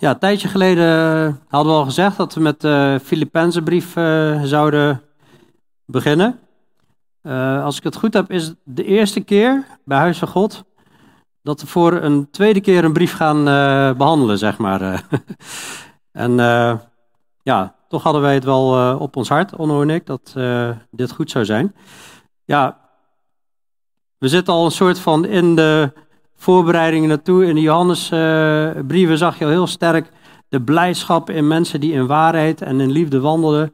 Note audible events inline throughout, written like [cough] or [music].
Ja, een tijdje geleden hadden we al gezegd dat we met de Filipijnse brief uh, zouden beginnen. Als ik het goed heb, is het de eerste keer bij Huis van God dat we voor een tweede keer een brief gaan behandelen, zeg maar. [laughs] en ja, toch hadden wij het wel op ons hart, Onno en ik, dat dit goed zou zijn. Ja, we zitten al een soort van in de voorbereidingen naartoe. In de Johannesbrieven uh, zag je al heel sterk de blijdschap in mensen die in waarheid en in liefde wandelden.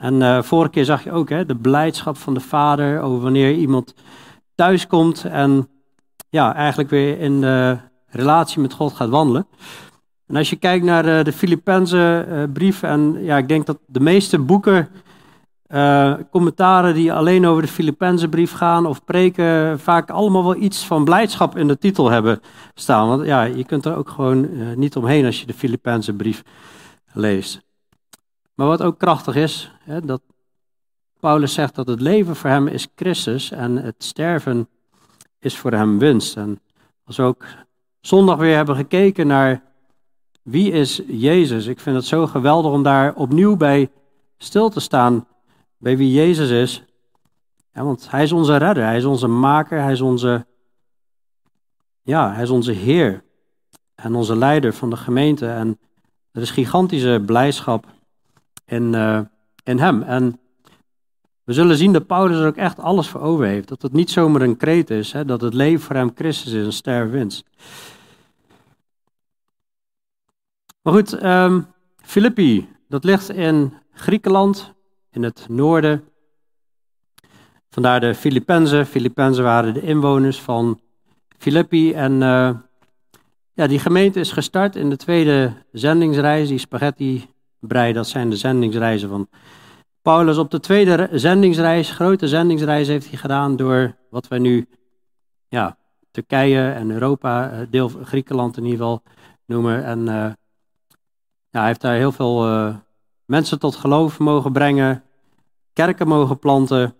En uh, vorige keer zag je ook hè, de blijdschap van de vader over wanneer iemand thuiskomt en ja, eigenlijk weer in de relatie met God gaat wandelen. En als je kijkt naar de, de Filipijnse uh, brief, en ja, ik denk dat de meeste boeken uh, commentaren die alleen over de Filipijnse brief gaan of preken, vaak allemaal wel iets van blijdschap in de titel hebben staan. Want ja, je kunt er ook gewoon uh, niet omheen als je de Filipijnse brief leest. Maar wat ook krachtig is, hè, dat Paulus zegt dat het leven voor hem is Christus en het sterven is voor hem winst. En als we ook zondag weer hebben gekeken naar wie is Jezus, ik vind het zo geweldig om daar opnieuw bij stil te staan bij wie Jezus is. Ja, want hij is onze redder, hij is onze maker, hij is onze, ja, hij is onze Heer en onze leider van de gemeente. En er is gigantische blijdschap in, uh, in hem. En we zullen zien dat Paulus er ook echt alles voor over heeft. Dat het niet zomaar een kreet is, hè, dat het leven voor hem Christus is, een ster winst. Maar goed, um, Filippi, dat ligt in Griekenland, in het noorden. Vandaar de Filippenzen. Filippenzen waren de inwoners van Filippi. En uh, ja, die gemeente is gestart in de tweede zendingsreis. Die spaghetti-brei, dat zijn de zendingsreizen van Paulus. Op de tweede zendingsreis, grote zendingsreis, heeft hij gedaan door wat wij nu ja, Turkije en Europa, eh, deel Griekenland in ieder geval, noemen. En uh, ja, hij heeft daar heel veel mensen tot geloof mogen brengen, kerken mogen planten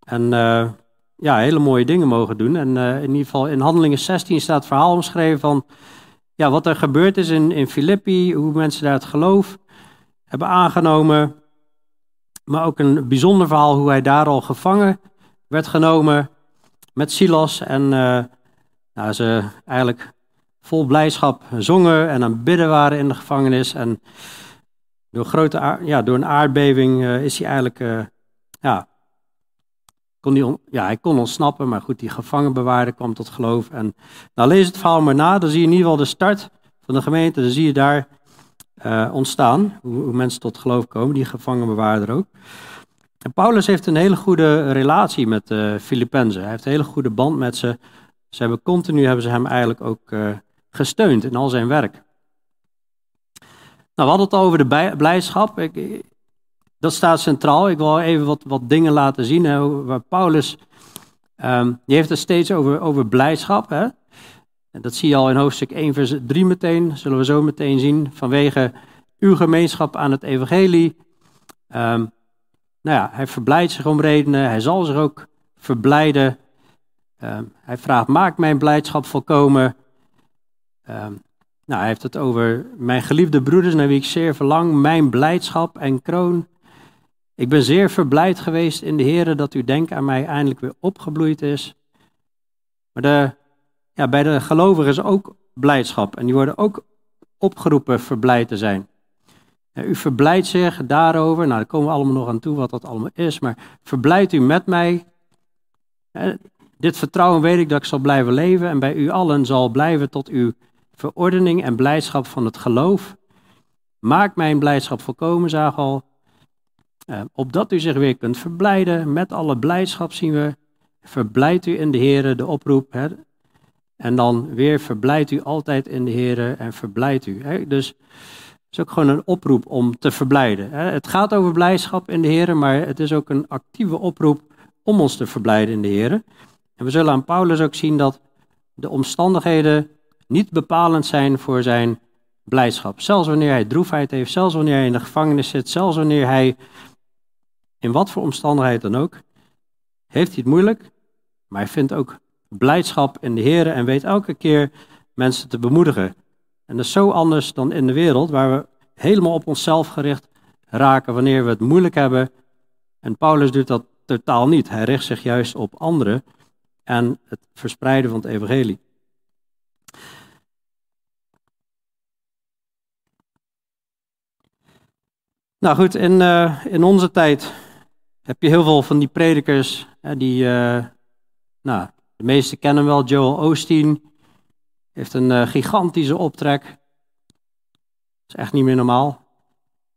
en uh, ja, hele mooie dingen mogen doen. En uh, in ieder geval in Handelingen 16 staat het verhaal omschreven van ja, wat er gebeurd is in, in Filippi, hoe mensen daar het geloof hebben aangenomen. Maar ook een bijzonder verhaal hoe hij daar al gevangen werd genomen met Silas. En uh, nou, ze eigenlijk vol blijdschap zongen en aan bidden waren in de gevangenis. En door, grote, ja, door een aardbeving uh, is hij eigenlijk, uh, ja, kon hij, ja, hij kon ontsnappen, maar goed, die gevangenbewaarder kwam tot geloof. En nou, lees het verhaal maar na, dan zie je in ieder geval de start van de gemeente, dan zie je daar uh, ontstaan, hoe, hoe, mensen tot geloof komen, die gevangenbewaarder ook. En Paulus heeft een hele goede relatie met de Filippenzen. Hij heeft een hele goede band met ze. Ze hebben continu hebben ze hem eigenlijk ook gesteund in al zijn werk. Nou, we hadden het over de blijdschap. Ik, dat staat centraal. Ik wil even wat, wat dingen laten zien. Hè, waar Paulus, um, die heeft het steeds over, over blijdschap. Hè? En dat zie je al in hoofdstuk 1, vers 3 meteen. Zullen we zo meteen zien. Vanwege uw gemeenschap aan het evangelie. Um, nou ja, hij verblijdt zich om redenen. Hij zal zich ook verblijden. Um, hij vraagt, maak mijn blijdschap volkomen. Nou, hij heeft het over mijn geliefde broeders naar wie ik zeer verlang, mijn blijdschap en kroon. Ik ben zeer verblijd geweest in de Heer dat uw denk aan mij eindelijk weer opgebloeid is. Maar de, ja, bij de gelovigen is ook blijdschap en die worden ook opgeroepen verblijd te zijn. u verblijdt zich daarover, nou daar komen we allemaal nog aan toe wat dat allemaal is, maar verblijdt u met mij. dit vertrouwen weet ik dat ik zal blijven leven en bij u allen zal blijven tot uw verordening en blijdschap van het geloof. Maak mijn blijdschap volkomen, zagen al. Uh, opdat u zich weer kunt verblijden. Met alle blijdschap zien we. Verblijd u in de Heer, de oproep. Hè? En dan weer verblijd u altijd in de Heer en verblijd u. Hè? Dus het is ook gewoon een oproep om te verblijden. Hè? Het gaat over blijdschap in de Heer, maar het is ook een actieve oproep om ons te verblijden in de Heer. En we zullen aan Paulus ook zien dat de omstandigheden niet bepalend zijn voor zijn blijdschap. Zelfs wanneer hij droefheid heeft, zelfs wanneer hij in de gevangenis zit, zelfs wanneer hij in wat voor omstandigheid dan ook, heeft hij het moeilijk, maar hij vindt ook blijdschap in de Heer en weet elke keer mensen te bemoedigen. En dat is zo anders dan in de wereld, waar we helemaal op onszelf gericht raken wanneer we het moeilijk hebben. En Paulus doet dat totaal niet. Hij richt zich juist op anderen en het verspreiden van het evangelie. Nou goed, in, uh, in onze tijd heb je heel veel van die predikers, hè, die, uh, nou, de meeste kennen wel, Joel Osteen, heeft een uh, gigantische optrek. Dat is echt niet meer normaal.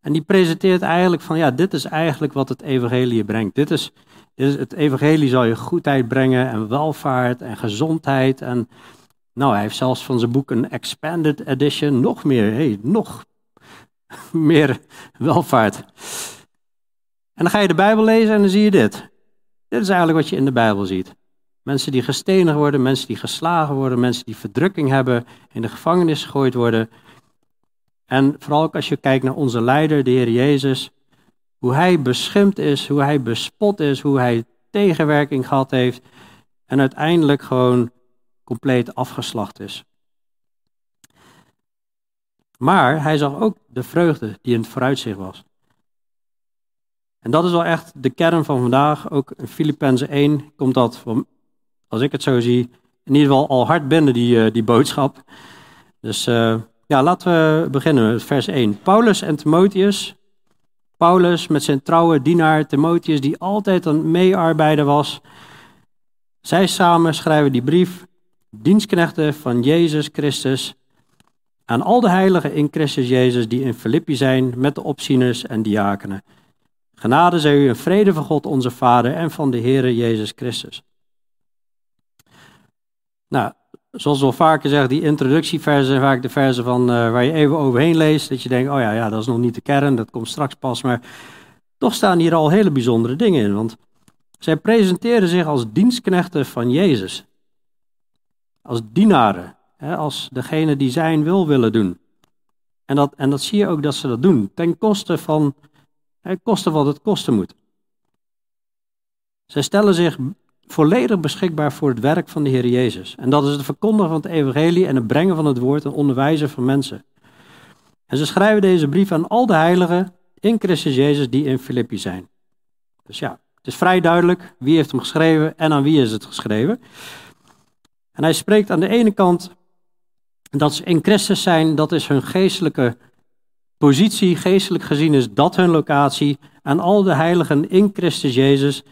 En die presenteert eigenlijk van, ja, dit is eigenlijk wat het evangelie brengt. Dit is, dit is het evangelie zal je goedheid brengen en welvaart en gezondheid. En nou, hij heeft zelfs van zijn boek een expanded edition, nog meer, hey, nog [laughs] meer welvaart. En dan ga je de Bijbel lezen en dan zie je dit. Dit is eigenlijk wat je in de Bijbel ziet. Mensen die gestenigd worden, mensen die geslagen worden, mensen die verdrukking hebben, in de gevangenis gegooid worden. En vooral ook als je kijkt naar onze leider, de Heer Jezus, hoe hij beschimpt is, hoe hij bespot is, hoe hij tegenwerking gehad heeft en uiteindelijk gewoon compleet afgeslacht is. Maar hij zag ook de vreugde die in het vooruitzicht was. En dat is wel echt de kern van vandaag. Ook in Filippenzen 1 komt dat, als ik het zo zie, in ieder geval al hard binnen, die, eh, die boodschap. Dus uh, ja, laten we beginnen met vers 1. Paulus en Timotheus. Paulus met zijn trouwe dienaar Timotheus, die altijd een meearbeider was. Zij samen schrijven die brief, dienstknechten van Jezus Christus, aan al de heiligen in Christus Jezus die in Filippi zijn met de opzieners en diakenen. Genade zij u en vrede van God onze Vader en van de Heere Jezus Christus. Nou, zoals al vaker zeggen, die introductieversen zijn vaak de versen van, uh, waar je even overheen leest. Dat je denkt, oh ja, ja, dat is nog niet de kern, dat komt straks pas. Maar toch staan hier al hele bijzondere dingen in. Want zij presenteren zich als dienstknechten van Jezus. Als dienaren. Hè, als degene die zijn wil willen doen. En dat, en dat zie je ook dat ze dat doen. Ten koste van, hè, koste wat het kosten moet. Zij stellen zich volledig beschikbaar voor het werk van de Heer Jezus. En dat is het verkondigen van het evangelie en het brengen van het woord en onderwijzen van mensen. En ze schrijven deze brief aan al de heiligen in Christus Jezus die in Filippi zijn. Dus ja, het is vrij duidelijk wie heeft hem geschreven en aan wie is het geschreven. En hij spreekt aan de ene kant dat ze in Christus zijn, dat is hun geestelijke positie, geestelijk gezien is dat hun locatie. Aan al de heiligen in Christus Jezus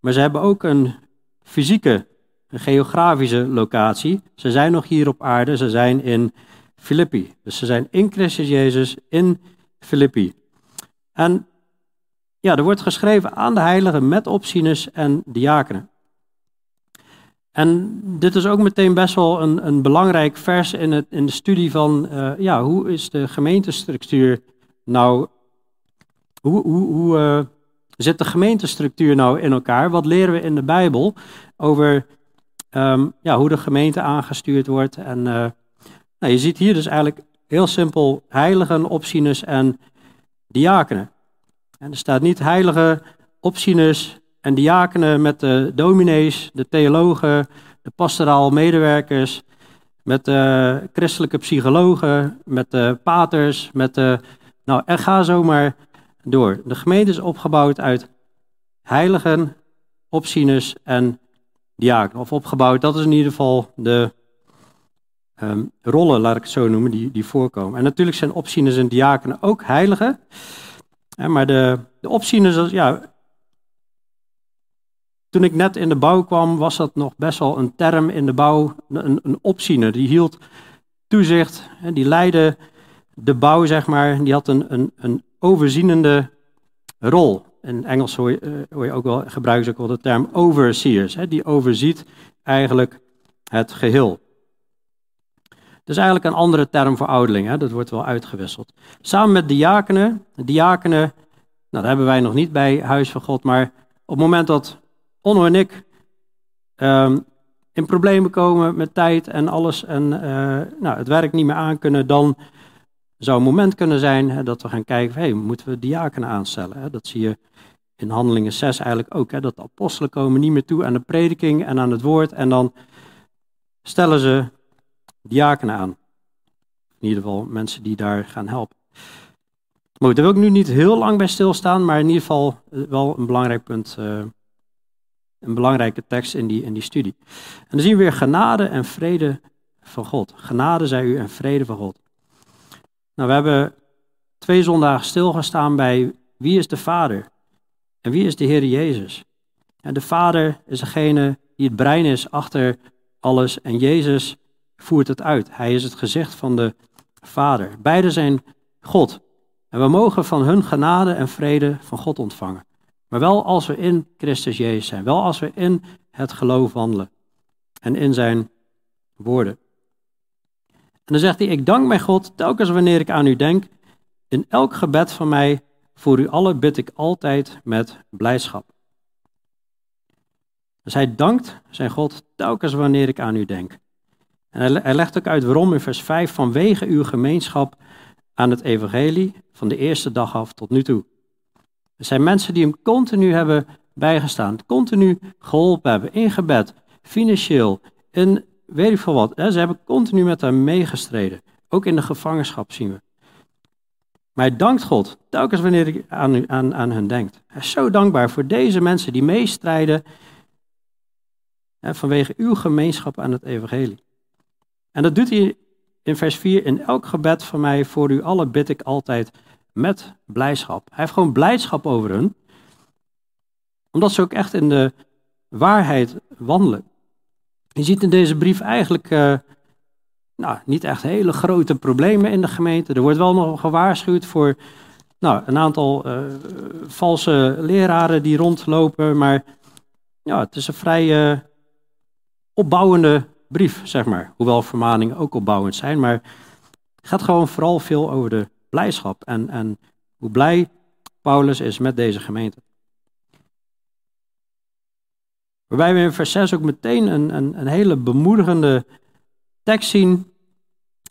maar ze hebben ook een fysieke, een geografische locatie. Ze zijn nog hier op aarde, ze zijn in Filippi. Dus ze zijn in Christus Jezus in Filippi. En ja, er wordt geschreven aan de heiligen met opzieners en diakenen. En dit is ook meteen best wel een, een belangrijk vers in, het, in de studie van, uh, ja, hoe is de gemeentestructuur nou, hoe, hoe, hoe, uh, zit de gemeentestructuur nou in elkaar? Wat leren we in de Bijbel over um, ja, hoe de gemeente aangestuurd wordt? En uh, nou, je ziet hier dus eigenlijk heel simpel heiligen, opzieners en diakenen. En er staat niet heilige, opzieners en diakenen met de dominees, de theologen, de pastoraal medewerkers, met de christelijke psychologen, met de paters, met de... Nou, en ga zomaar door. De gemeente is opgebouwd uit heiligen, opzieners en diakenen. Of opgebouwd, dat is in ieder geval de um, rollen, laat ik het zo noemen, die, die voorkomen. En natuurlijk zijn opzieners en diakenen ook heiligen. maar de, de opzieners, ja, toen ik net in de bouw kwam, was dat nog best wel een term in de bouw. Een, een opziener, die hield toezicht, die leidde de bouw, zeg maar. Die had een, een, een overzienende rol. In Engels hoor je, eh, je ook wel, gebruiken ze ook wel de term overseers. Die overziet eigenlijk het geheel. Dat is eigenlijk een andere term voor ouderling, dat wordt wel uitgewisseld. Samen met diakenen, diakenen, nou dat hebben wij nog niet bij Huis van God, maar op het moment dat Onno en ik um, in problemen komen met tijd en alles en uh, nou, het werk niet meer aankunnen, dan zou een moment kunnen zijn hè, dat we gaan kijken, hey, moeten we diakenen aanstellen? Hè? Dat zie je in Handelingen 6 eigenlijk ook, hè, dat de apostelen komen niet meer toe aan de prediking en aan het woord en dan stellen ze diakenen aan. in ieder geval mensen die daar gaan helpen. Maar daar wil ik nu niet heel lang bij stilstaan, maar in ieder geval eh, wel een belangrijk punt, uh, een belangrijke tekst in die, in die studie. En dan zien we weer genade en vrede van God. Genade zij u en vrede van God. Nou, we hebben twee zondagen stilgestaan bij wie is de Vader en wie is de Heer Jezus. En de Vader is degene die het brein is achter alles en Jezus voert het uit. Hij is het gezicht van de Vader. Beide zijn God. En we mogen van hun genade en vrede van God ontvangen. Maar wel als we in Christus Jezus zijn. Wel als we in het geloof wandelen. En in zijn woorden. En dan zegt hij, ik dank mijn God telkens wanneer ik aan u denk. In elk gebed van mij voor u allen bid ik altijd met blijdschap. Dus hij dankt zijn God telkens wanneer ik aan u denk. En hij legt ook uit waarom in vers 5, vanwege uw gemeenschap aan het evangelie van de eerste dag af tot nu toe. Er zijn mensen die hem continu hebben bijgestaan, continu geholpen hebben, in gebed, financieel, in weet ik veel wat. Ze hebben continu met hem meegestreden. Ook in de gevangenschap zien we. Maar hij dankt God telkens wanneer hij aan, aan, aan hen denkt. Hij is zo dankbaar voor deze mensen die meestrijden vanwege uw gemeenschap aan het evangelie. En dat doet hij in vers 4. In elk gebed van mij voor u allen bid ik altijd met blijdschap. Hij heeft gewoon blijdschap over hun. Omdat ze ook echt in de waarheid wandelen. Je ziet in deze brief eigenlijk uh, nou, niet echt hele grote problemen in de gemeente. Er wordt wel nog gewaarschuwd voor nou, een aantal uh, valse leraren die rondlopen. Maar ja, het is een vrij uh, opbouwende brief, zeg maar. Hoewel vermaningen ook opbouwend zijn. Maar het gaat gewoon vooral veel over de blijdschap. En, en hoe blij Paulus is met deze gemeente. Waarbij we in vers 6 ook meteen een, een, een hele bemoedigende tekst zien.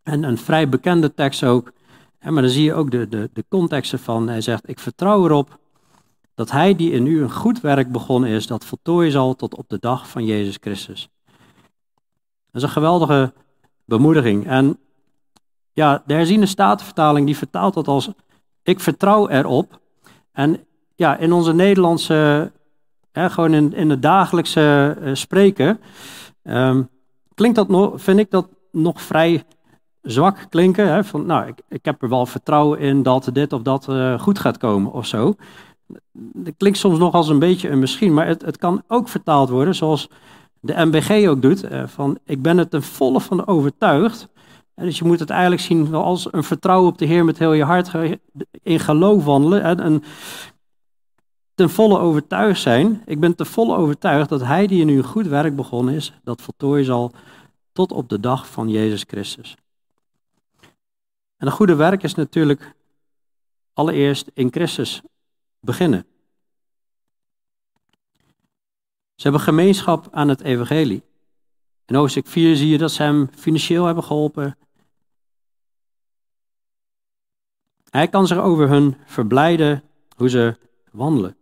En een vrij bekende tekst ook. maar dan zie je ook de, de, de contexten van. Hij zegt: Ik vertrouw erop dat hij die in u een goed werk begonnen is, dat voltooien zal tot op de dag van Jezus Christus. Dat is een geweldige bemoediging. En ja, de herziene statenvertaling die vertaalt dat als ik vertrouw erop. En ja, in onze Nederlandse, hè, gewoon in, het dagelijkse uh, spreken, um, klinkt dat nog, vind ik dat nog vrij zwak klinken. Hè, van, nou, ik, ik heb er wel vertrouwen in dat dit of dat uh, goed gaat komen of zo. Dat klinkt soms nog als een beetje een misschien, maar het, het kan ook vertaald worden zoals de MBG ook doet. Uh, van, ik ben er ten volle van overtuigd dus je moet het eigenlijk zien als een vertrouwen op de Heer met heel je hart, in geloof wandelen en, en ten volle overtuigd zijn. Ik ben ten volle overtuigd dat Hij die in u een goed werk begonnen is, dat voltooien zal tot op de dag van Jezus Christus. En een goede werk is natuurlijk allereerst in Christus beginnen. Ze hebben gemeenschap aan het evangelie. In hoofdstuk 4 zie je dat ze hem financieel hebben geholpen, Hij kan zich over hun verblijden hoe ze wandelen.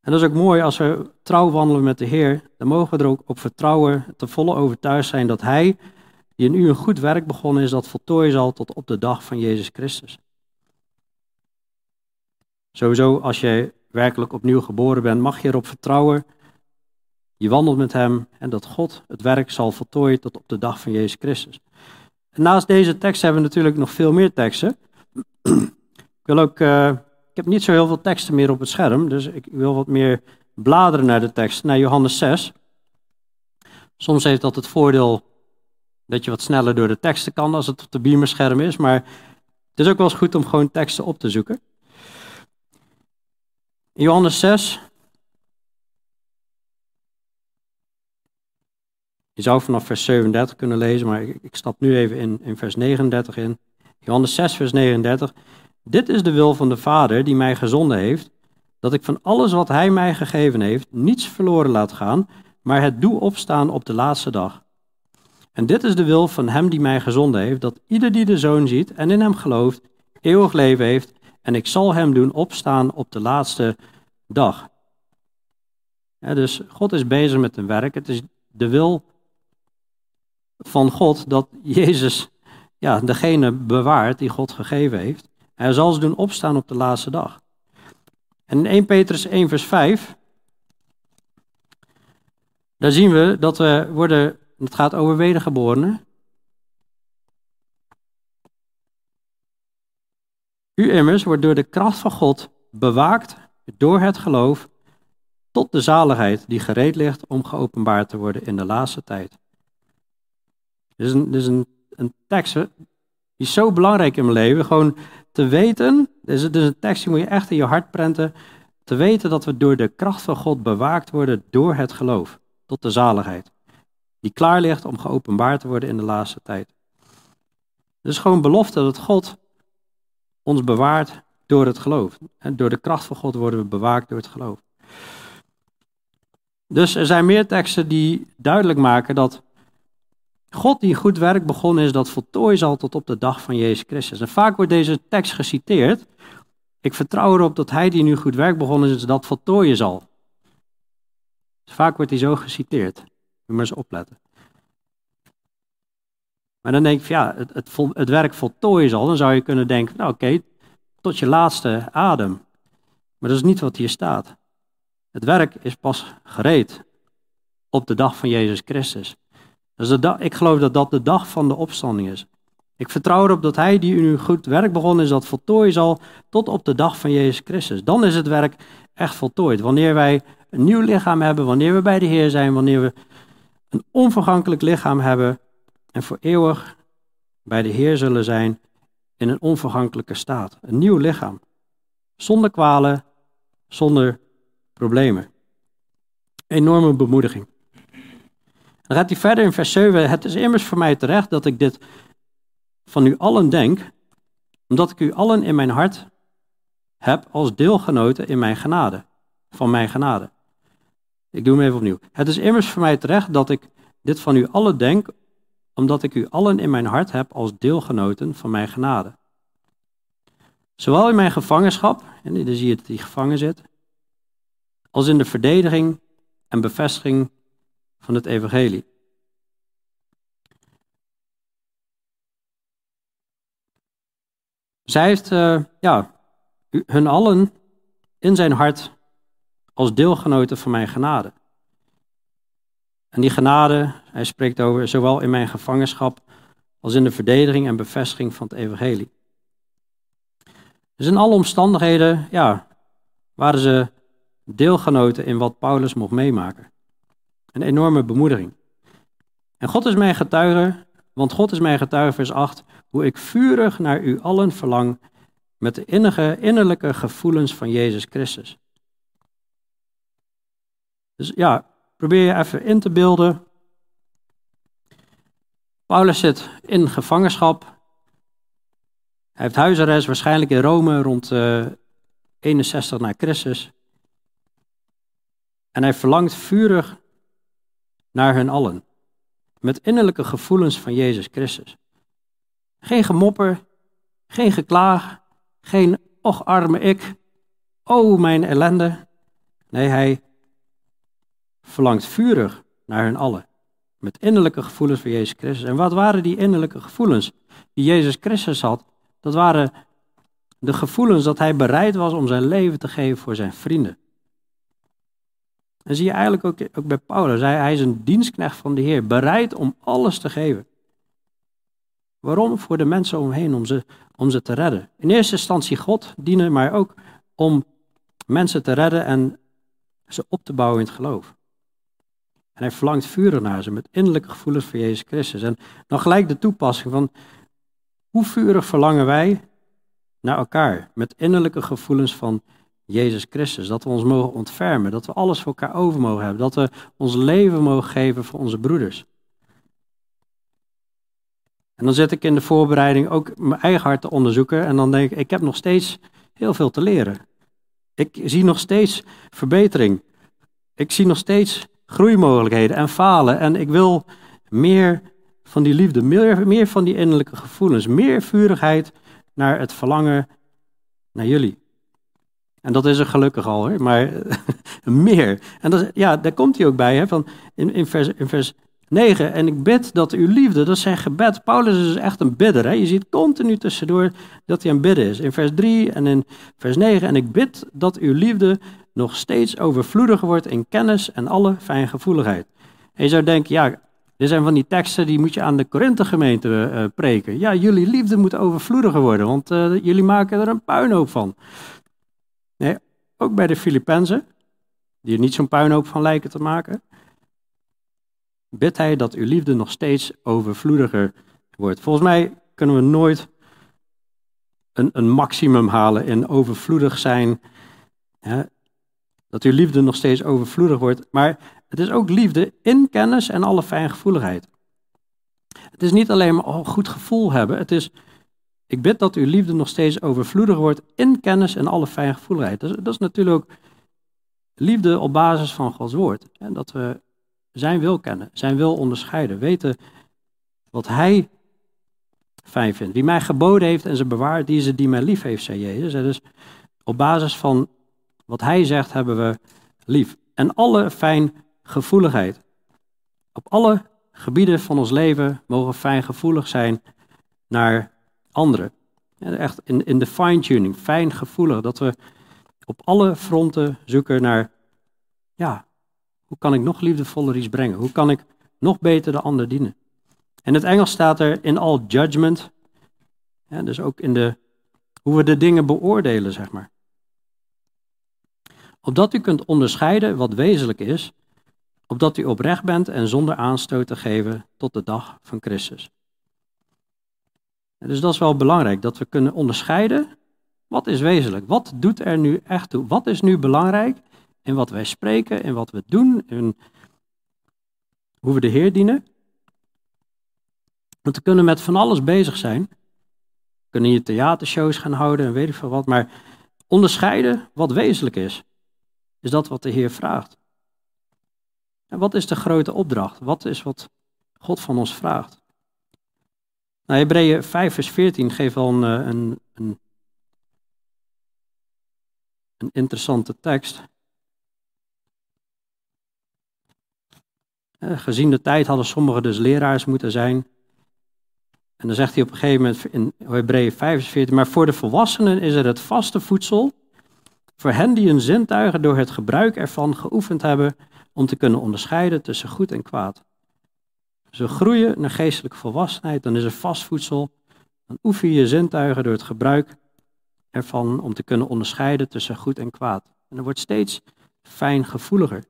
En dat is ook mooi als we trouw wandelen met de Heer, dan mogen we er ook op vertrouwen, te volle overtuigd zijn dat Hij, die in een goed werk begonnen is, dat voltooien zal tot op de dag van Jezus Christus. Sowieso, als je werkelijk opnieuw geboren bent, mag je erop vertrouwen. Je wandelt met Hem en dat God het werk zal voltooien tot op de dag van Jezus Christus. Naast deze tekst hebben we natuurlijk nog veel meer teksten. ik wil ook, uh, ik heb niet zo heel veel teksten meer op het scherm, dus ik wil wat meer bladeren naar de tekst, naar Johannes 6. Soms heeft dat het voordeel dat je wat sneller door de teksten kan als het op de beamerscherm is, maar het is ook wel eens goed om gewoon teksten op te zoeken. Johannes 6, Je zou vanaf vers 37 kunnen lezen, maar ik, stap nu even in, in vers 39 in. Johannes 6, vers 39. Dit is de wil van de Vader die mij gezonden heeft, dat ik van alles wat Hij mij gegeven heeft niets verloren laat gaan, maar het doe opstaan op de laatste dag. En dit is de wil van Hem die mij gezonden heeft, dat ieder die de Zoon ziet en in Hem gelooft, eeuwig leven heeft, en ik zal Hem doen opstaan op de laatste dag. Dus God is bezig met een werk. Het is de wil van God dat Jezus ja, degene bewaart die God gegeven heeft. Hij zal ze doen opstaan op de laatste dag. En in 1 Petrus 1 vers 5, daar zien we dat we worden, het gaat over wedergeborenen. U immers wordt door de kracht van God bewaakt door het geloof tot de zaligheid die gereed ligt om geopenbaard te worden in de laatste tijd. Dit is een, is een, tekst die is zo belangrijk in mijn leven. Gewoon te weten, dit is een tekst die moet je echt in je hart prenten. Te weten dat we door de kracht van God bewaakt worden door het geloof tot de zaligheid. Die klaar ligt om geopenbaard te worden in de laatste tijd. Het is gewoon belofte dat God ons bewaart door het geloof. En door de kracht van God worden we bewaakt door het geloof. Dus er zijn meer teksten die duidelijk maken dat God die goed werk begonnen is, dat voltooien zal tot op de dag van Jezus Christus. En vaak wordt deze tekst geciteerd. Ik vertrouw erop dat hij die nu goed werk begonnen is, dat voltooien zal. Dus vaak wordt hij zo geciteerd. Moet maar eens opletten. Maar dan denk ik, ja, het, het, het werk voltooien zal. Dan zou je kunnen denken, nou oké, tot je laatste adem. Maar dat is niet wat hier staat. Het werk is pas gereed op de dag van Jezus Christus. Dus ik geloof dat dat de dag van de opstanding is. Ik vertrouw erop dat Hij die u goed werk begonnen is, dat voltooien zal tot op de dag van Jezus Christus. Dan is het werk echt voltooid. Wanneer wij een nieuw lichaam hebben, wanneer we bij de Heer zijn, wanneer we een onvergankelijk lichaam hebben en voor eeuwig bij de Heer zullen zijn in een onvergankelijke staat. Een nieuw lichaam. Zonder kwalen, zonder problemen. Enorme bemoediging. Dan gaat hij verder in vers 7. Het is immers voor mij terecht dat ik dit van u allen denk, omdat ik u allen in mijn hart heb als deelgenoten in mijn genade, van mijn genade. Ik doe hem even opnieuw. Het is immers voor mij terecht dat ik dit van u allen denk, omdat ik u allen in mijn hart heb als deelgenoten van mijn genade. Zowel in mijn gevangenschap, en dan zie je dat hij gevangen zit, als in de verdediging en bevestiging van het evangelie. Zij heeft uh, ja, hun allen in zijn hart als deelgenoten van mijn genade. En die genade, hij spreekt over zowel in mijn gevangenschap als in de verdediging en bevestiging van het evangelie. Dus in alle omstandigheden, ja, waren ze deelgenoten in wat Paulus mocht meemaken. Een enorme bemoediging. En God is mijn getuige, want God is mijn getuige, vers 8, hoe ik vurig naar u allen verlang met de innige, innerlijke gevoelens van Jezus Christus. Dus ja, probeer je even in te beelden. Paulus zit in gevangenschap. Hij heeft huisarrest, waarschijnlijk in Rome rond uh, eh, 61 na Christus. En hij verlangt vurig naar hen allen. Met innerlijke gevoelens van Jezus Christus. Geen gemopper, geen geklaag, geen och arme ik, oh mijn ellende. Nee, hij verlangt vurig naar hen allen. Met innerlijke gevoelens van Jezus Christus. En wat waren die innerlijke gevoelens die Jezus Christus had? Dat waren de gevoelens dat hij bereid was om zijn leven te geven voor zijn vrienden. En zie je eigenlijk ook, ook bij Paulus. Hij, hij is een dienstknecht van de Heer, bereid om alles te geven. Waarom? Voor de mensen omheen, om ze, om ze te redden. In eerste instantie God dienen, maar ook om mensen te redden en ze op te bouwen in het geloof. En hij verlangt vurig naar ze met innerlijke gevoelens voor Jezus Christus. En dan gelijk de toepassing van hoe vurig verlangen wij naar elkaar met innerlijke gevoelens van Jezus Christus. Dat we ons mogen ontfermen, dat we alles voor elkaar over mogen hebben, dat we ons leven mogen geven voor onze broeders. En dan zit ik in de voorbereiding ook mijn eigen hart te onderzoeken en dan denk ik, ik heb nog steeds heel veel te leren. Ik zie nog steeds verbetering. Ik zie nog steeds groeimogelijkheden en falen en ik wil meer van die liefde, meer, meer van die innerlijke gevoelens, meer vurigheid naar het verlangen naar jullie. En dat is er gelukkig al, maar [laughs] meer. En ja, daar komt hij ook bij. Hè? Van in, in, vers, in vers 9. En ik bid dat uw liefde, dat is zijn gebed. Paulus is dus echt een bidder. Hè? Je ziet continu tussendoor dat hij een bidden is. In vers 3 en in vers 9. En ik bid dat uw liefde nog steeds overvloediger wordt in kennis en alle fijngevoeligheid. En je zou denken, ja, dit zijn van die teksten die moet je aan de Korinthe gemeente uh, preken. Ja, jullie liefde moet overvloediger worden, want uh, jullie maken er een puinhoop van. Nee, ook bij de Filippenzen, die er niet zo'n puinhoop van lijken te maken, bidt hij dat uw liefde nog steeds overvloediger wordt. Volgens mij kunnen we nooit een, een maximum halen in overvloedig zijn. Hè? Dat uw liefde nog steeds overvloedig wordt. Maar het is ook liefde in kennis en alle fijngevoeligheid. Het is niet alleen maar een goed gevoel hebben. Het is, ik bid dat uw liefde nog steeds overvloediger wordt in kennis en alle fijngevoeligheid. Dat is, dat is natuurlijk ook liefde op basis van Gods woord. En dat we zijn wil kennen, zijn wil onderscheiden, weten wat Hij fijn vindt. Wie mij geboden heeft en ze bewaart, die het die mij lief heeft, zei Jezus. Dus op basis van wat Hij zegt, hebben we lief. En alle fijngevoeligheid. Op alle gebieden van ons leven mogen fijngevoelig zijn naar anderen. Echt in, in de fine-tuning, fijngevoelig. Dat we op alle fronten zoeken naar, ja, hoe kan ik nog liefdevoller iets brengen? Hoe kan ik nog beter de ander dienen? In het Engels staat er in all judgment. Dus ook in de, hoe we de dingen beoordelen, zeg maar. Opdat u kunt onderscheiden wat wezenlijk is, opdat u oprecht bent en zonder aanstoot te geven tot de dag van Christus. Dus dat is wel belangrijk, dat we kunnen onderscheiden wat is wezenlijk. Wat doet er nu echt toe? Wat is nu belangrijk in wat wij spreken, in wat we doen, in hoe we de Heer dienen? Want we kunnen met van alles bezig zijn. We kunnen hier theatershows gaan houden en weet ik veel wat, maar onderscheiden wat wezenlijk is. Is dat wat de Heer vraagt? En wat is de grote opdracht? Wat is wat God van ons vraagt? Nou, Hebreeën 5 vers 14 geeft al een, eh, een, een, een interessante tekst. Eh, gezien de tijd hadden sommigen dus leraars moeten zijn. En dan zegt hij op een gegeven moment in Hebreeën 45, maar voor de volwassenen is er het vaste voedsel, voor hen die hun zintuigen door het gebruik ervan geoefend hebben om te kunnen onderscheiden tussen goed en kwaad. Ze groeien naar geestelijke volwassenheid, dan is er vast voedsel. Dan oefen je je zintuigen door het gebruik ervan om te kunnen onderscheiden tussen goed en kwaad. En er wordt steeds fijngevoeliger.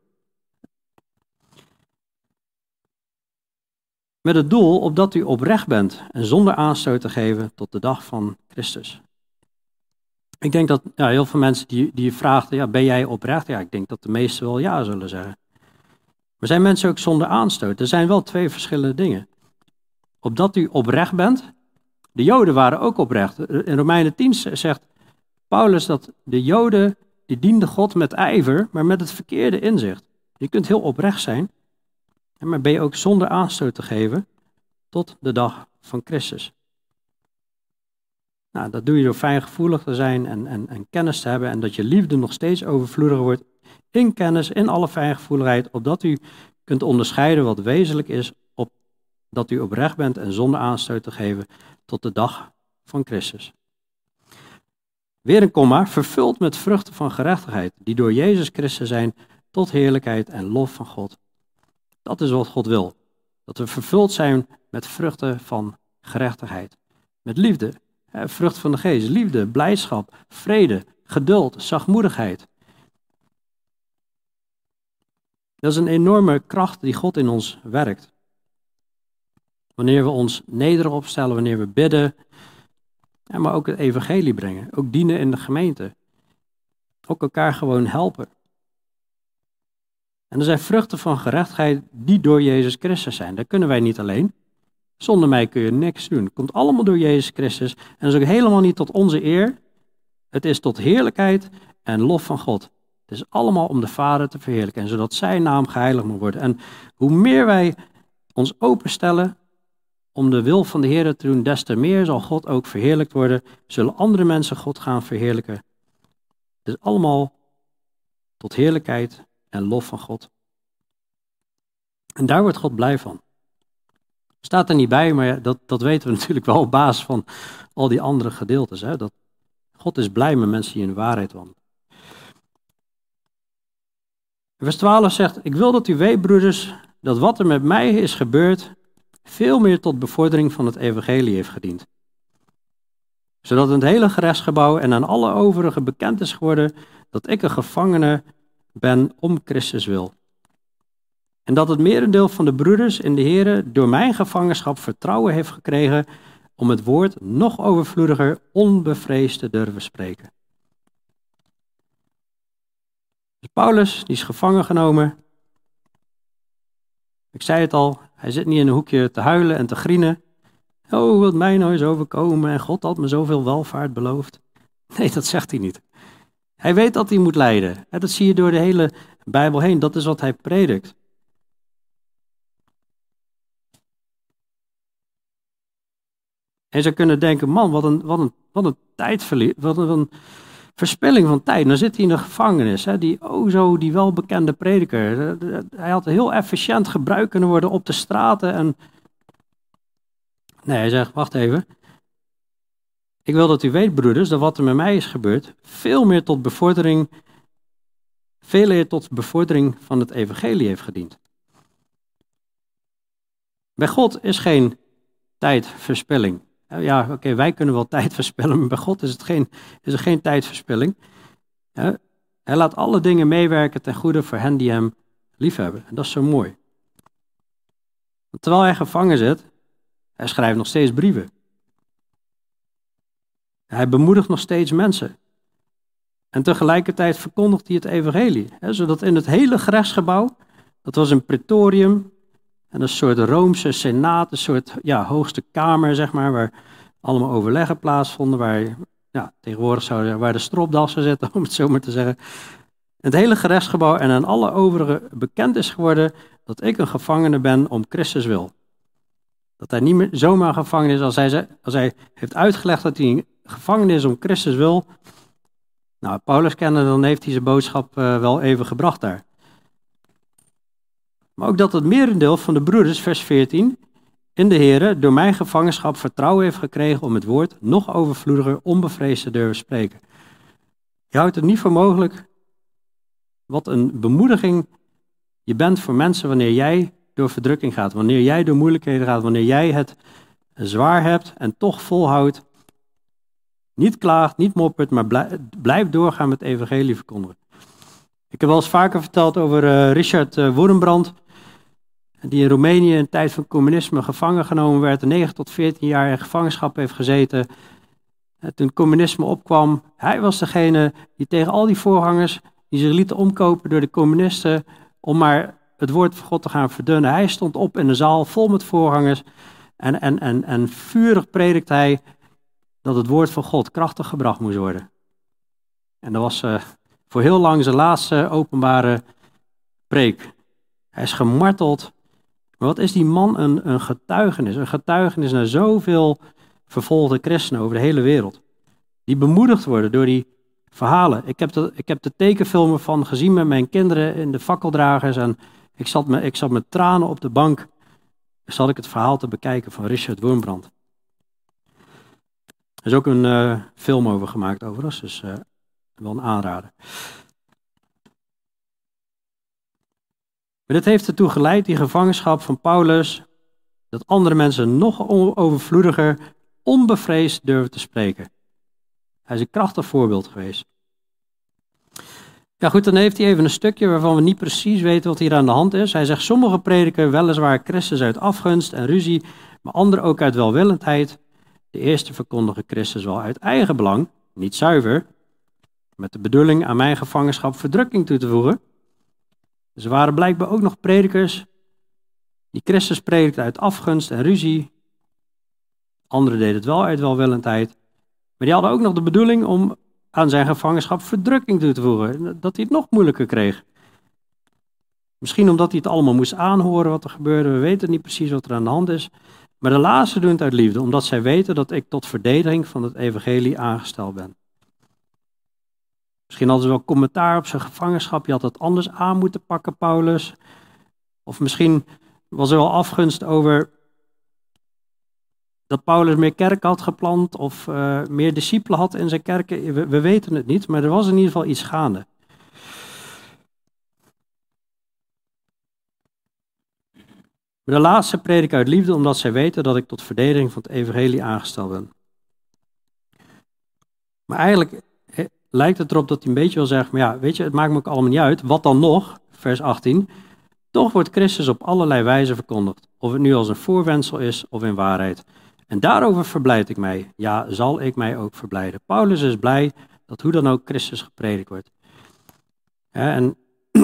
Met het doel opdat u oprecht bent en zonder aanstoot te geven tot de dag van Christus. Ik denk dat ja, heel veel mensen die, die je vraagt, ja, ben jij oprecht? Ja, ik denk dat de meesten wel ja zullen zeggen. Maar zijn mensen ook zonder aanstoot? Er zijn wel twee verschillende dingen. Opdat u oprecht bent. De Joden waren ook oprecht. In Romeinen 10 zegt Paulus dat de Joden, die dienden God met ijver, maar met het verkeerde inzicht. Je kunt heel oprecht zijn, maar ben je ook zonder aanstoot te geven tot de dag van Christus. Nou, dat doe je door fijngevoelig te zijn en, en, en kennis te hebben en dat je liefde nog steeds overvloediger wordt in kennis, in alle fijngevoeligheid, opdat u kunt onderscheiden wat wezenlijk is, op, dat u oprecht bent en zonder aanstoot te geven tot de dag van Christus. Weer een komma, vervuld met vruchten van gerechtigheid, die door Jezus Christus zijn tot heerlijkheid en lof van God. Dat is wat God wil. Dat we vervuld zijn met vruchten van gerechtigheid. Met liefde, vrucht van de geest, liefde, blijdschap, vrede, geduld, zachtmoedigheid. Dat is een enorme kracht die God in ons werkt. Wanneer we ons nederig opstellen, wanneer we bidden, maar ook het evangelie brengen, ook dienen in de gemeente. Ook elkaar gewoon helpen. En er zijn vruchten van gerechtigheid die door Jezus Christus zijn. Dat kunnen wij niet alleen. Zonder mij kun je niks doen. Het komt allemaal door Jezus Christus. En dat is ook helemaal niet tot onze eer. Het is tot heerlijkheid en lof van God. Het is allemaal om de Vader te verheerlijken. En zodat zijn naam geheiligd moet worden. En hoe meer wij ons openstellen om de wil van de Heer te doen, des te meer zal God ook verheerlijkt worden. Zullen andere mensen God gaan verheerlijken. Het is allemaal tot heerlijkheid en lof van God. En daar wordt God blij van. Staat er niet bij, maar dat, dat weten we [laughs] natuurlijk wel op basis van al die andere gedeeltes. Hè? Dat God is blij met mensen die in de waarheid wandelen. Vers 12 zegt, ik wil dat u weet, broeders, dat wat er met mij is gebeurd, veel meer tot bevordering van het evangelie heeft gediend. Zodat in het hele gerechtsgebouw en aan alle overigen bekend is geworden dat ik een gevangene ben om Christus wil. En dat het merendeel van de broeders in de Here door mijn gevangenschap vertrouwen heeft gekregen om het woord nog overvloediger onbevreesd te durven spreken. Dus Paulus, die is gevangen genomen. Ik zei het al, hij zit niet in een hoekje te huilen en te grienen. Oh, wat mij nou is overkomen en God had me zoveel welvaart beloofd. [laughs] Nee, dat zegt hij niet. Hij weet dat hij moet lijden. Dat zie je door de hele Bijbel heen. Dat is wat hij predikt. En ze kunnen denken, man, wat een, wat een, wat een tijdverlies, wat een verspilling van tijd. Dan zit hij in de gevangenis, hè, die, oh zo, die welbekende prediker. Hij had heel efficiënt gebruikt kunnen worden op de straten. En... Nee, hij zegt, wacht even. Ik wil dat u weet, broeders, dat wat er met mij is gebeurd, veel meer tot bevordering, veel meer tot bevordering van het evangelie heeft gediend. Bij God is geen tijdverspilling. Ja, oké, wij kunnen wel [laughs] tijd verspillen, maar bij God is, het geen, is er geen tijdverspilling. Hij laat alle dingen meewerken ten goede voor hen die hem liefhebben. En dat is zo mooi. Terwijl hij gevangen zit, hij schrijft nog steeds brieven. Hij bemoedigt nog steeds mensen. En tegelijkertijd verkondigt hij het evangelie. Hè, zodat in het hele gerechtsgebouw, dat was een pretorium, en een soort Roomse senaat, een soort ja, hoogste kamer, zeg maar, waar allemaal overleggen plaatsvonden, waar ja, tegenwoordig zouden waar de stropdassen zitten, [laughs] om het zo maar te zeggen. Het hele gerechtsgebouw en aan alle overigen bekend is geworden dat ik een gevangene ben om Christus wil. Dat hij niet meer zomaar gevangen is als hij, als hij heeft uitgelegd dat hij een gevangene is om Christus wil. Nou, Paulus kende, dan heeft hij zijn boodschap uh, wel even gebracht daar. Maar ook dat het merendeel van de broeders, vers 14, in de Heer door mijn gevangenschap vertrouwen heeft gekregen om het woord nog overvloediger, onbevreesd te durven spreken. Je houdt het niet voor mogelijk wat een bemoediging je bent voor mensen wanneer jij door verdrukking gaat, wanneer jij door moeilijkheden gaat, wanneer jij het zwaar hebt en toch volhoudt. Niet klaagt, niet moppert, maar blijft doorgaan met evangelie verkondigen. Ik heb wel eens vaker verteld over uh, Richard uh, Woerenbrand die in Roemenië in tijd van communisme gevangen genomen werd, 9 tot 14 jaar in gevangenschap heeft gezeten. Toen communisme opkwam, hij was degene die tegen al die voorgangers, die zich lieten omkopen door de communisten, om maar het woord van God te gaan verdunnen. Hij stond op in een zaal vol met voorgangers en, en, en, en vurig predikte hij dat het woord van God krachtig gebracht moest worden. En dat was uh, voor heel lang zijn laatste openbare preek. Hij is gemarteld maar wat is die man een, een getuigenis? Een getuigenis naar zoveel vervolgde christenen over de hele wereld. Die bemoedigd worden door die verhalen. Ik heb de, ik heb de tekenfilmen van gezien met mijn kinderen in de fakkeldragers. En ik zat, me, ik zat met tranen op de bank. Zat ik het verhaal te bekijken van Richard Wurmbrand. Er is ook een uh, film over gemaakt overigens, dus uh, wel een aanrader. Maar dit heeft ertoe geleid, die gevangenschap van Paulus, dat andere mensen nog overvloediger, onbevreesd durven te spreken. Hij is een krachtig voorbeeld geweest. Ja goed, dan heeft hij even een stukje waarvan we niet precies weten wat hier aan de hand is. Hij zegt, sommige prediken weliswaar Christus uit afgunst en ruzie, maar anderen ook uit welwillendheid. De eerste verkondigen Christus wel uit eigen belang, niet zuiver, met de bedoeling aan mijn gevangenschap verdrukking toe te voegen. Er waren blijkbaar ook nog predikers die Christus predikten uit afgunst en ruzie. Anderen deden het wel uit welwillendheid. Maar die hadden ook nog de bedoeling om aan zijn gevangenschap verdrukking toe te voegen. Dat hij het nog moeilijker kreeg. Misschien omdat hij het allemaal moest aanhoren wat er gebeurde. We weten niet precies wat er aan de hand is. Maar de laatste doen het uit liefde, omdat zij weten dat ik tot verdediging van het evangelie aangesteld ben. Misschien hadden ze wel commentaar op zijn gevangenschap. Je had het anders aan moeten pakken, Paulus. Of misschien was er wel afgunst over dat Paulus meer kerken had geplant of uh, meer discipelen had in zijn kerken. We, we, weten het niet, maar er was in ieder geval iets gaande. De laatste predik uit liefde, omdat zij weten dat ik tot verdediging van het evangelie aangesteld ben. Maar eigenlijk lijkt het erop dat hij een beetje wil zeggen, maar ja, weet je, het maakt me ook allemaal niet uit. Wat dan nog, vers 18, toch wordt Christus op allerlei wijzen verkondigd. Of het nu als een voorwendsel is of in waarheid. En daarover verblijd ik mij. Ja, zal ik mij ook verblijden. Paulus is blij dat hoe dan ook Christus gepredikt wordt. en [clears throat]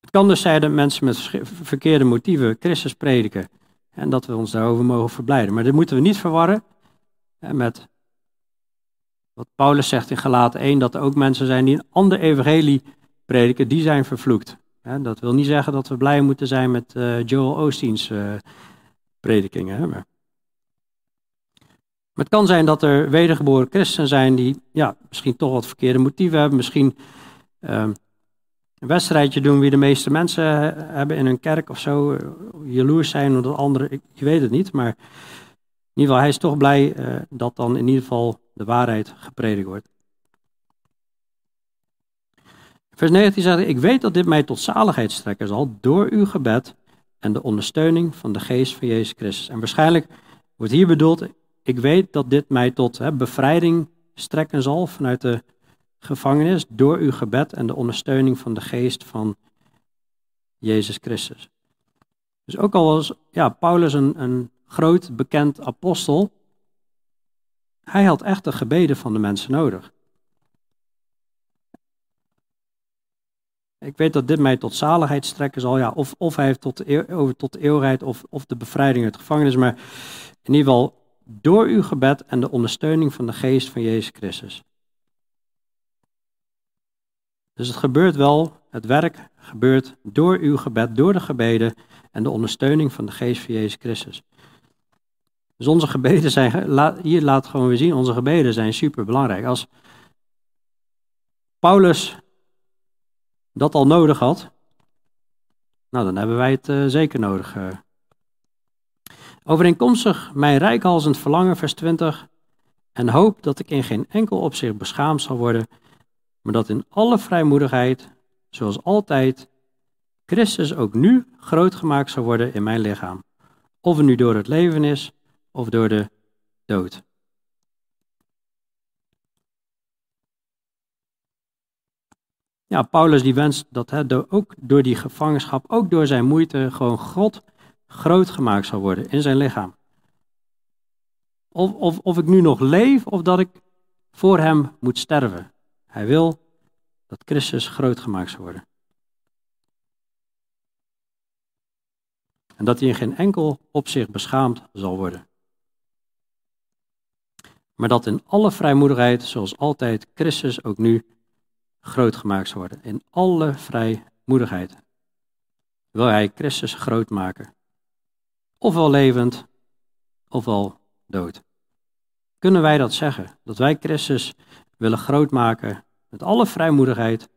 het kan dus zijn dat mensen met verkeerde motieven Christus prediken. En dat we ons daarover mogen verblijden. Maar dat moeten we niet verwarren met wat Paulus zegt in Galaten 1, dat er ook mensen zijn die een ander evangelie prediken, die zijn vervloekt. Dat wil niet zeggen dat we blij moeten zijn met uh, Joel Osteen's uh, predikingen. Maar. het kan zijn dat er wedergeboren christenen zijn die ja, misschien toch wat verkeerde motieven hebben. Misschien uh, een wedstrijdje doen wie de meeste mensen hebben in hun kerk of zo. Jaloers zijn omdat anderen, je weet het niet. Maar in ieder geval, hij is toch blij dat dan in ieder geval de waarheid gepredikt wordt. Vers 19 zegt, ik weet dat dit mij tot zaligheid strekken zal door uw gebed en de ondersteuning van de geest van Jezus Christus. En waarschijnlijk wordt hier bedoeld, ik weet dat dit mij tot hè, bevrijding strekken zal vanuit de gevangenis door uw gebed en de ondersteuning van de geest van Jezus Christus. Dus ook al was ja, Paulus een, een groot bekend apostel, hij had echt de gebeden van de mensen nodig. Ik weet dat dit mij tot zaligheid strekken zal. Ja, of, of hij heeft tot de, tot de eeuwigheid of, of de bevrijding uit de gevangenis. Maar in ieder geval door uw gebed en de ondersteuning van de geest van Jezus Christus. Dus het gebeurt wel, het werk gebeurt door uw gebed, door de gebeden en de ondersteuning van de geest van Jezus Christus. Dus onze gebeden zijn, hier laat gewoon weer zien, onze gebeden zijn super belangrijk. Als Paulus dat al nodig had, nou dan hebben wij het uh, zeker nodig. Uh. Overeenkomstig mijn rijkhalzend verlangen, vers 20, en hoop dat ik in geen enkel opzicht beschaamd zal worden, maar dat in alle vrijmoedigheid, zoals altijd, Christus ook nu groot gemaakt zal worden in mijn lichaam. Of het nu door het leven is, of door de dood. Ja, Paulus die wenst dat he, ook door die gevangenschap, ook door zijn moeite, gewoon God groot gemaakt zal worden in zijn lichaam. Of, of, of ik nu nog leef of dat ik voor hem moet sterven. Hij wil dat Christus groot gemaakt zal worden. En dat hij in geen enkel opzicht beschaamd zal worden maar dat in alle vrijmoedigheid, zoals altijd, Christus ook nu groot gemaakt zou worden. In alle vrijmoedigheid wil hij Christus groot maken. Ofwel levend, ofwel dood. Kunnen wij dat zeggen? Dat wij Christus willen groot maken met alle vrijmoedigheid,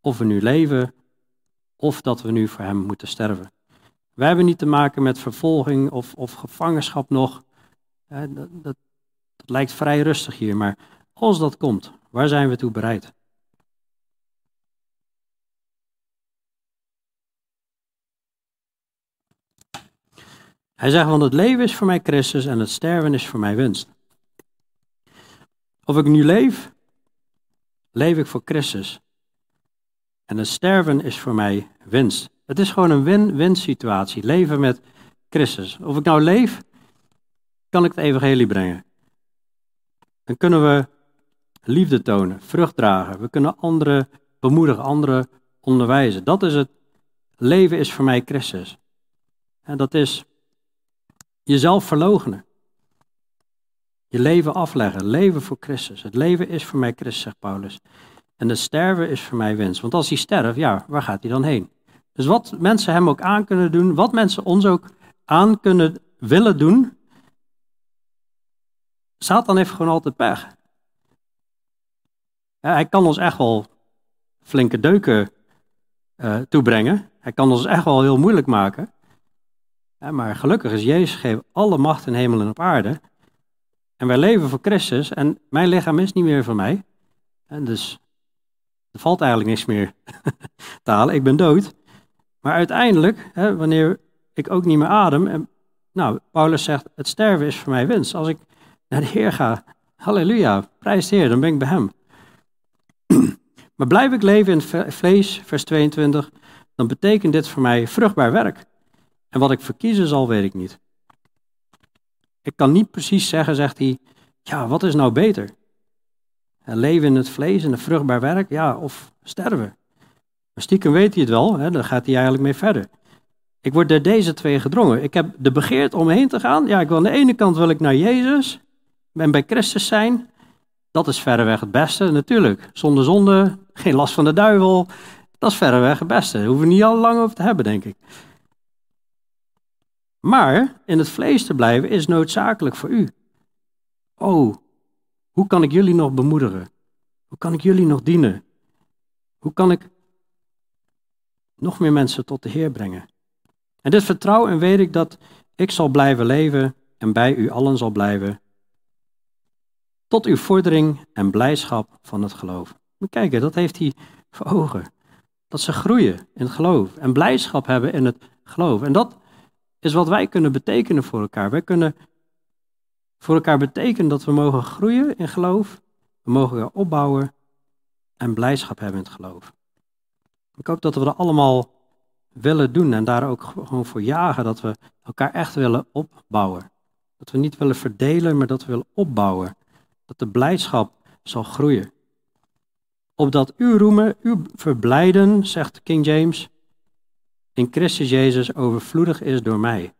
of we nu leven, of dat we nu voor Hem moeten sterven. Wij hebben niet te maken met vervolging of, of gevangenschap nog. Dat, het lijkt vrij rustig hier, maar als dat komt, waar zijn we toe bereid? Hij zegt, want het leven is voor mij Christus en het sterven is voor mij winst. Of ik nu leef, leef ik voor Christus. En het sterven is voor mij winst. Het is gewoon een win-win situatie, leven met Christus. Of ik nou leef, kan ik het evangelie brengen. Dan kunnen we liefde tonen, vrucht dragen. We kunnen anderen bemoedigen, anderen onderwijzen. Dat is het leven is voor mij Christus. En dat is jezelf verloochenen. Je leven afleggen, leven voor Christus. Het leven is voor mij Christus, zegt Paulus. En het sterven is voor mij winst. Want als hij sterft, ja, waar gaat hij dan heen? Dus wat mensen hem ook aan kunnen doen, wat mensen ons ook aan kunnen willen doen, Satan heeft gewoon altijd pech. hij kan ons echt wel flinke deuken uh, toebrengen. Hij kan ons echt wel heel moeilijk maken. Maar gelukkig is Jezus gegeven alle macht in hemel en op aarde. En wij leven voor Christus en mijn lichaam is niet meer van mij. En dus er valt eigenlijk niks meer [laughs] te halen. Ik ben dood. Maar uiteindelijk, hè, wanneer ik ook niet meer adem. En, nou, Paulus zegt: Het sterven is voor mij winst. Als ik naar de Heer ga, halleluja, prijs Heer, dan ben ik bij Hem. [clears throat] maar blijf ik leven in het vlees, vers 22, dan betekent dit voor mij vruchtbaar werk. En wat ik verkiezen zal, weet ik niet. Ik kan niet precies zeggen, zegt hij, ja, wat is nou beter? Leven in het vlees en een vruchtbaar werk, ja, of sterven. Maar stiekem weet hij het wel, hè, dan gaat hij eigenlijk mee verder. Ik word door deze twee gedrongen. Ik heb de begeerte om heen te gaan. Ja, ik wil aan de ene kant wil ik naar Jezus en bij Christus zijn. Dat is verreweg het beste, natuurlijk. Zonder zonde, geen last van de duivel. Dat is verreweg het beste. Daar hoeven we niet al lang over te hebben, denk ik. Maar in het vlees te blijven is noodzakelijk voor u. Oh, hoe kan ik jullie nog bemoedigen? Hoe kan ik jullie nog dienen? Hoe kan ik nog meer mensen tot de Heer brengen? En dit vertrouw en weet ik dat ik zal blijven leven en bij u allen zal blijven. Tot uw vordering en blijdschap van het geloof. Maar kijken, dat heeft hij voor ogen. Dat ze groeien in het geloof en blijdschap hebben in het geloof. En dat is wat wij kunnen betekenen voor elkaar. Wij kunnen voor elkaar betekenen dat we mogen groeien in geloof. We mogen elkaar opbouwen en blijdschap hebben in het geloof. Ik hoop dat we dat allemaal willen doen en daar ook gewoon voor jagen. Dat we elkaar echt willen opbouwen. Dat we niet willen verdelen, maar dat we willen opbouwen. Dat de blijdschap zal groeien. Opdat uw roemen, uw verblijden, zegt King James, in Christus Jezus overvloedig is door mij.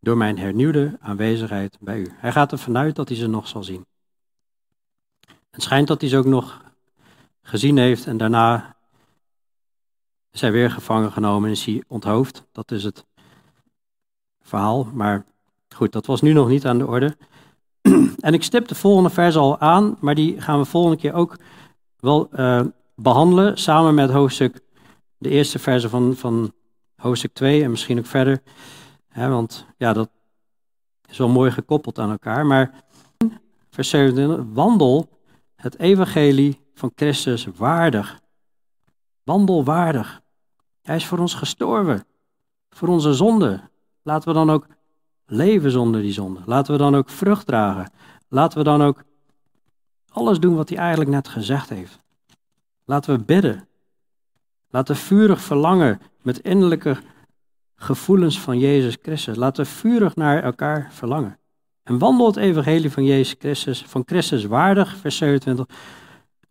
Door mijn hernieuwde aanwezigheid bij u. Hij gaat ervan uit dat hij ze nog zal zien. Het schijnt dat hij ze ook nog gezien heeft en daarna is hij weer gevangen genomen en is hij onthoofd. Dat is het verhaal. Maar goed, dat was nu nog niet aan de orde. [clears throat] En ik stip de volgende vers al aan, maar die gaan we volgende keer ook wel uh, behandelen. Samen met hoofdstuk, de eerste verse van, van hoofdstuk 2 en misschien ook verder. want ja, dat is wel mooi gekoppeld aan elkaar. Maar vers 27, wandel het evangelie van Christus waardig. Wandel waardig. Hij is voor ons gestorven. Voor onze zonde. Laten we dan ook leven zonder die zonde. Laten we dan ook vrucht dragen. Laten we dan ook alles doen wat hij eigenlijk net gezegd heeft. Laten we bidden. Laten we vurig verlangen met innerlijke gevoelens van Jezus Christus. Laten we vurig naar elkaar verlangen. En wandel het evangelie van Jezus Christus, van Christus waardig, vers 27,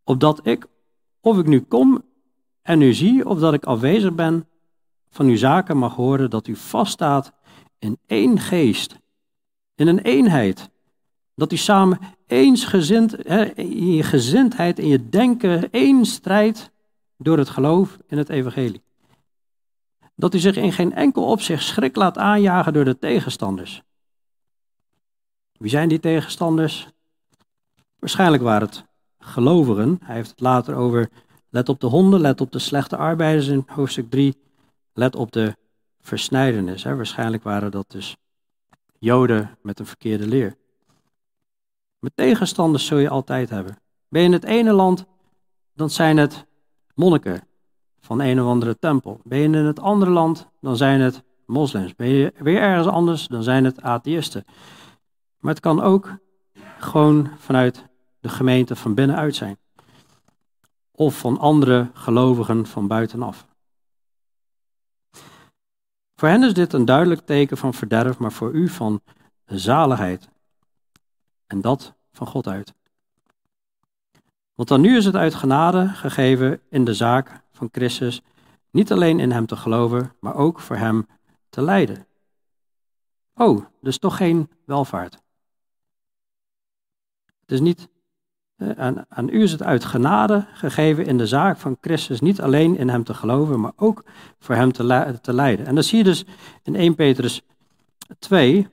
opdat ik, of ik nu kom en u zie, of dat ik afwezig ben, van uw zaken mag horen dat u vaststaat in één geest, in een eenheid. Dat u samen eensgezind, in je gezindheid, in je denken, één strijd door het geloof in het evangelie. Dat u zich in geen enkel opzicht schrik laat aanjagen door de tegenstanders. Wie zijn die tegenstanders? Waarschijnlijk waren het gelovigen. Hij heeft het later over let op de honden, let op de slechte arbeiders in hoofdstuk 3. Let op de versnijdenis. Waarschijnlijk waren dat dus Joden met een verkeerde leer. Met tegenstanders zul je altijd hebben. Ben je in het ene land, dan zijn het monniken van een of andere tempel. Ben je in het andere land, dan zijn het moslims. Ben je weer ergens anders, dan zijn het atheïsten. Maar het kan ook gewoon vanuit de gemeente van binnenuit zijn. Of van andere gelovigen van buitenaf. Voor hen is dit een duidelijk teken van verderf, maar voor u van zaligheid. En dat van God uit. Want dan nu is het uit genade gegeven in de zaak van Christus, niet alleen in Hem te geloven, maar ook voor Hem te lijden. Oh, dus toch geen welvaart. Het is niet, aan, aan u is het uit genade gegeven in de zaak van Christus, niet alleen in Hem te geloven, maar ook voor Hem te, te lijden. En dat zie je dus in 1 Petrus 2,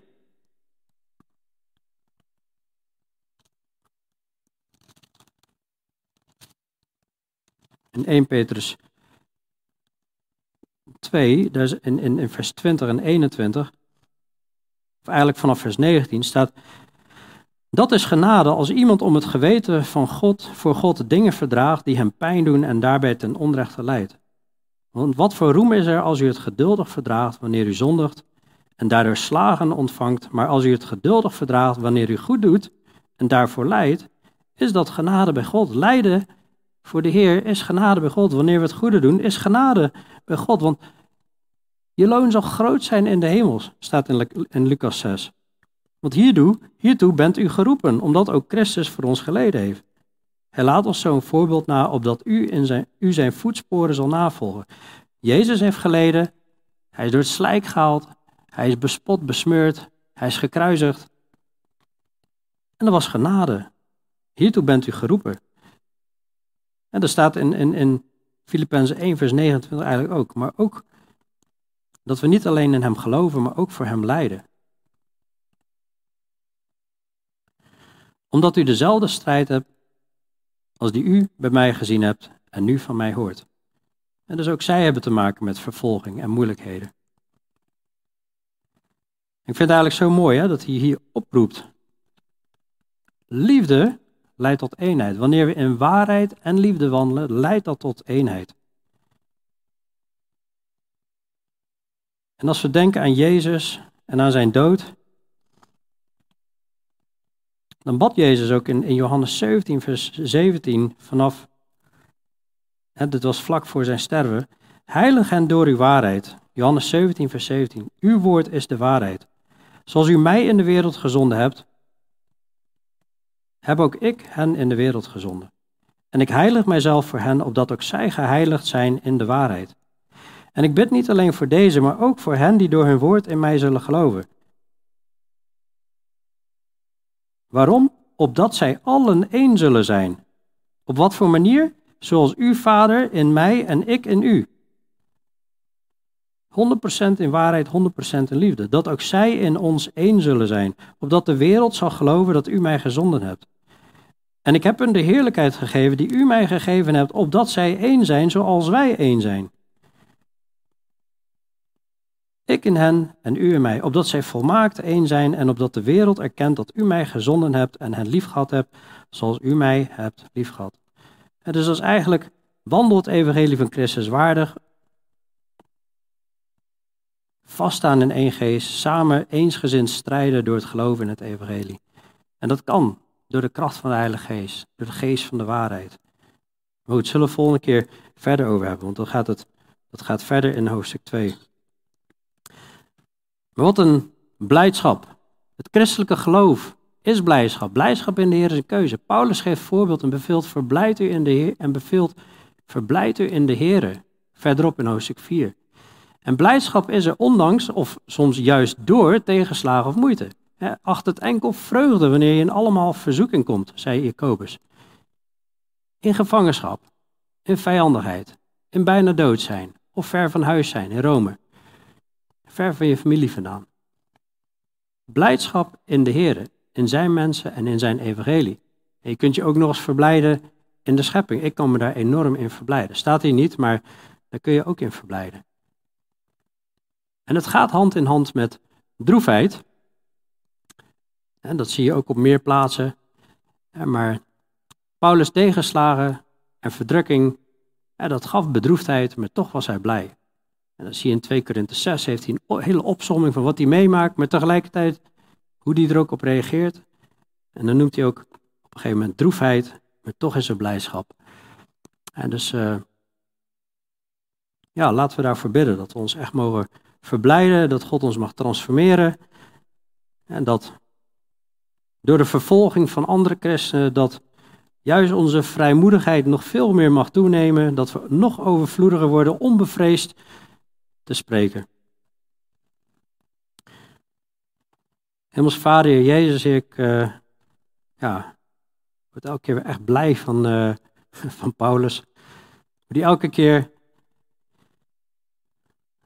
In 1 Petrus 2, dus in, in, in vers 20 en 21, of eigenlijk vanaf vers 19, staat: Dat is genade als iemand om het geweten van God voor God dingen verdraagt die hem pijn doen en daarbij ten onrechte leidt. Want wat voor roem is er als u het geduldig verdraagt wanneer u zondigt en daardoor slagen ontvangt, maar als u het geduldig verdraagt wanneer u goed doet en daarvoor lijdt, is dat genade bij God. Lijden voor de Heer is genade bij God. Wanneer we het goede doen, is genade bij God. Want je loon zal groot zijn in de hemels, staat in, in Lucas 6. Want hiertoe, hiertoe bent u geroepen, omdat ook Christus voor ons geleden heeft. Hij laat ons zo'n voorbeeld na, opdat u, in zijn, u zijn voetsporen zal navolgen. Jezus heeft geleden, hij is door het slijk gehaald, hij is bespot, besmeurd, hij is gekruisigd. En dat was genade. Hiertoe bent u geroepen. En dat staat in, in, in Filippenzen 1, vers 29 eigenlijk ook. Maar ook dat we niet alleen in Hem geloven, maar ook voor Hem lijden. Omdat u dezelfde strijd hebt als die u bij mij gezien hebt en nu van mij hoort. En dus ook zij hebben te maken met vervolging en moeilijkheden. Ik vind het eigenlijk zo mooi hè, dat hij hier oproept. Liefde leidt tot eenheid. Wanneer we in waarheid en liefde wandelen, leidt dat tot eenheid. En als we denken aan Jezus en aan zijn dood, dan bad Jezus ook in, in Johannes 17, vers 17 vanaf, hè, dit was vlak voor zijn sterven, heilig hen door uw waarheid. Johannes 17, vers 17. Uw woord is de waarheid. Zoals u mij in de wereld gezonden hebt, heb ook ik hen in de wereld gezonden. En ik heilig mijzelf voor hen, opdat ook zij geheiligd zijn in de waarheid. En ik bid niet alleen voor deze, maar ook voor hen die door hun woord in mij zullen geloven. Waarom? Opdat zij allen één zullen zijn. Op wat voor manier? Zoals uw Vader in mij en ik in u. 100% in waarheid, 100% in liefde. Dat ook zij in ons één zullen zijn. Opdat de wereld zal geloven dat u mij gezonden hebt. En ik heb hun de heerlijkheid gegeven die u mij gegeven hebt, opdat zij één zijn zoals wij één zijn. Ik in hen en u in mij, opdat zij volmaakt één zijn en opdat de wereld erkent dat u mij gezonden hebt en hen liefgehad hebt, zoals u mij hebt liefgehad. En dus dat is eigenlijk, wandel het evangelie van Christus waardig, vaststaan in één geest, samen eensgezind strijden door het geloven in het evangelie. En dat kan door de kracht van de Heilige Geest, door de geest van de waarheid. Maar goed, zullen we volgende keer verder over hebben, want dan gaat het, dat gaat verder in hoofdstuk 2. Wat een blijdschap. Het christelijke geloof is blijdschap. Blijdschap in de Heer is een keuze. Paulus geeft voorbeeld en beveelt verblijd u in de Heer en beveelt verblijd u in de Heer. Verderop in hoofdstuk 4. En blijdschap is er ondanks of soms juist door tegenslagen of moeite. Acht het enkel vreugde wanneer je in allemaal verzoeking komt, zei Jacobus. In gevangenschap, in vijandigheid, in bijna dood zijn of ver van huis zijn in Rome. Ver van je familie vandaan. Blijdschap in de Heer, in zijn mensen en in zijn evangelie. En je kunt je ook nog eens verblijden in de schepping. Ik kan me daar enorm in verblijden. Staat hier niet, maar daar kun je ook in verblijden. En het gaat hand in hand met droefheid. En dat zie je ook op meer plaatsen. Maar Paulus tegenslagen en verdrukking, dat gaf bedroefdheid, maar toch was hij blij. En dan zie je in 2 Korinthe 6, heeft hij een hele opsomming van wat hij meemaakt, maar tegelijkertijd hoe hij er ook op reageert. En dan noemt hij ook op een gegeven moment droefheid, maar toch is er blijdschap. En dus, uh, ja, laten we daarvoor bidden, dat we ons echt mogen verblijden, dat God ons mag transformeren. En dat door de vervolging van andere christenen, dat juist onze vrijmoedigheid nog veel meer mag toenemen, dat we nog overvloediger worden, onbevreesd te spreken. Hemels Vader, Jezus, ik uh, ja, word elke keer weer echt blij van, uh, [laughs] van Paulus. Die elke keer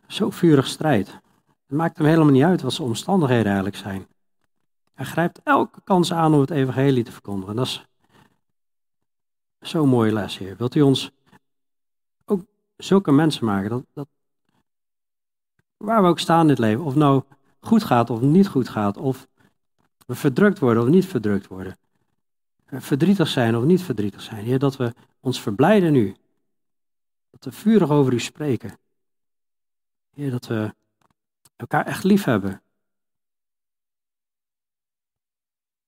zo vurig strijdt. Het maakt hem helemaal niet uit wat zijn omstandigheden eigenlijk zijn. Hij grijpt elke kans aan om het evangelie te verkondigen. Dat is zo'n mooie les, Heer. Wilt u ons ook zulke mensen maken? Dat, dat, Waar we ook staan in het leven. Of nou goed gaat of niet goed gaat. Of we verdrukt worden of niet verdrukt worden. Verdrietig zijn of niet verdrietig zijn. Heer, dat we ons verblijden nu. Dat we vurig over u spreken. Heer, dat we elkaar echt lief hebben.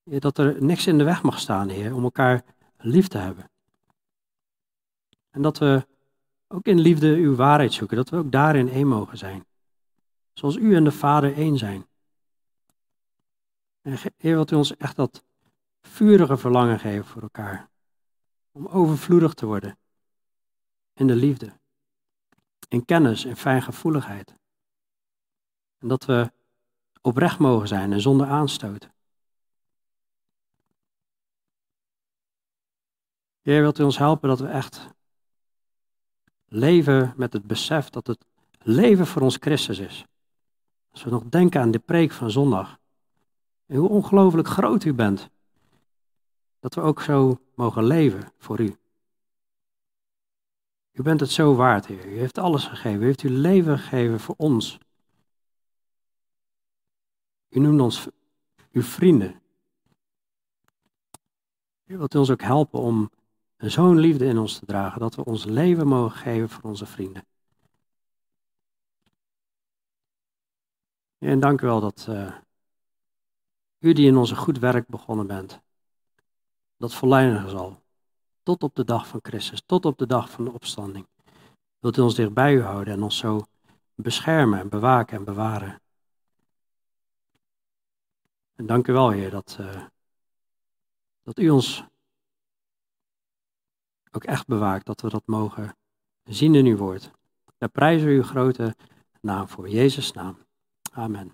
Heer, dat er niks in de weg mag staan, Heer, om elkaar lief te hebben. En dat we ook in liefde uw waarheid zoeken, dat we ook daarin één mogen zijn. Zoals u en de Vader één zijn. En Heer, wilt u ons echt dat vurige verlangen geven voor elkaar. Om overvloedig te worden in de liefde, in kennis en fijngevoeligheid. En dat we oprecht mogen zijn en zonder aanstoot. Heer, wilt u ons helpen dat we echt leven met het besef dat het leven voor ons Christus is. Als we nog denken aan de preek van zondag. En hoe ongelooflijk groot u bent. Dat we ook zo mogen leven voor u. U bent het zo waard, Heer. U heeft alles gegeven. U heeft uw leven gegeven voor ons. U noemt ons uw vrienden. U wilt ons ook helpen om zo'n liefde in ons te dragen, dat we ons leven mogen geven voor onze vrienden. En dank u wel dat uh, u die in onze goed werk begonnen bent, dat volleinigen zal. Tot op de dag van Christus, tot op de dag van de opstanding. Wilt u ons dichtbij u houden en ons zo beschermen en bewaken en bewaren. En dank u wel, Heer, dat, uh, dat u ons ook echt bewaakt, dat we dat mogen zien in uw woord. Daar prijzen we uw grote naam voor, Jezus' naam. Amen.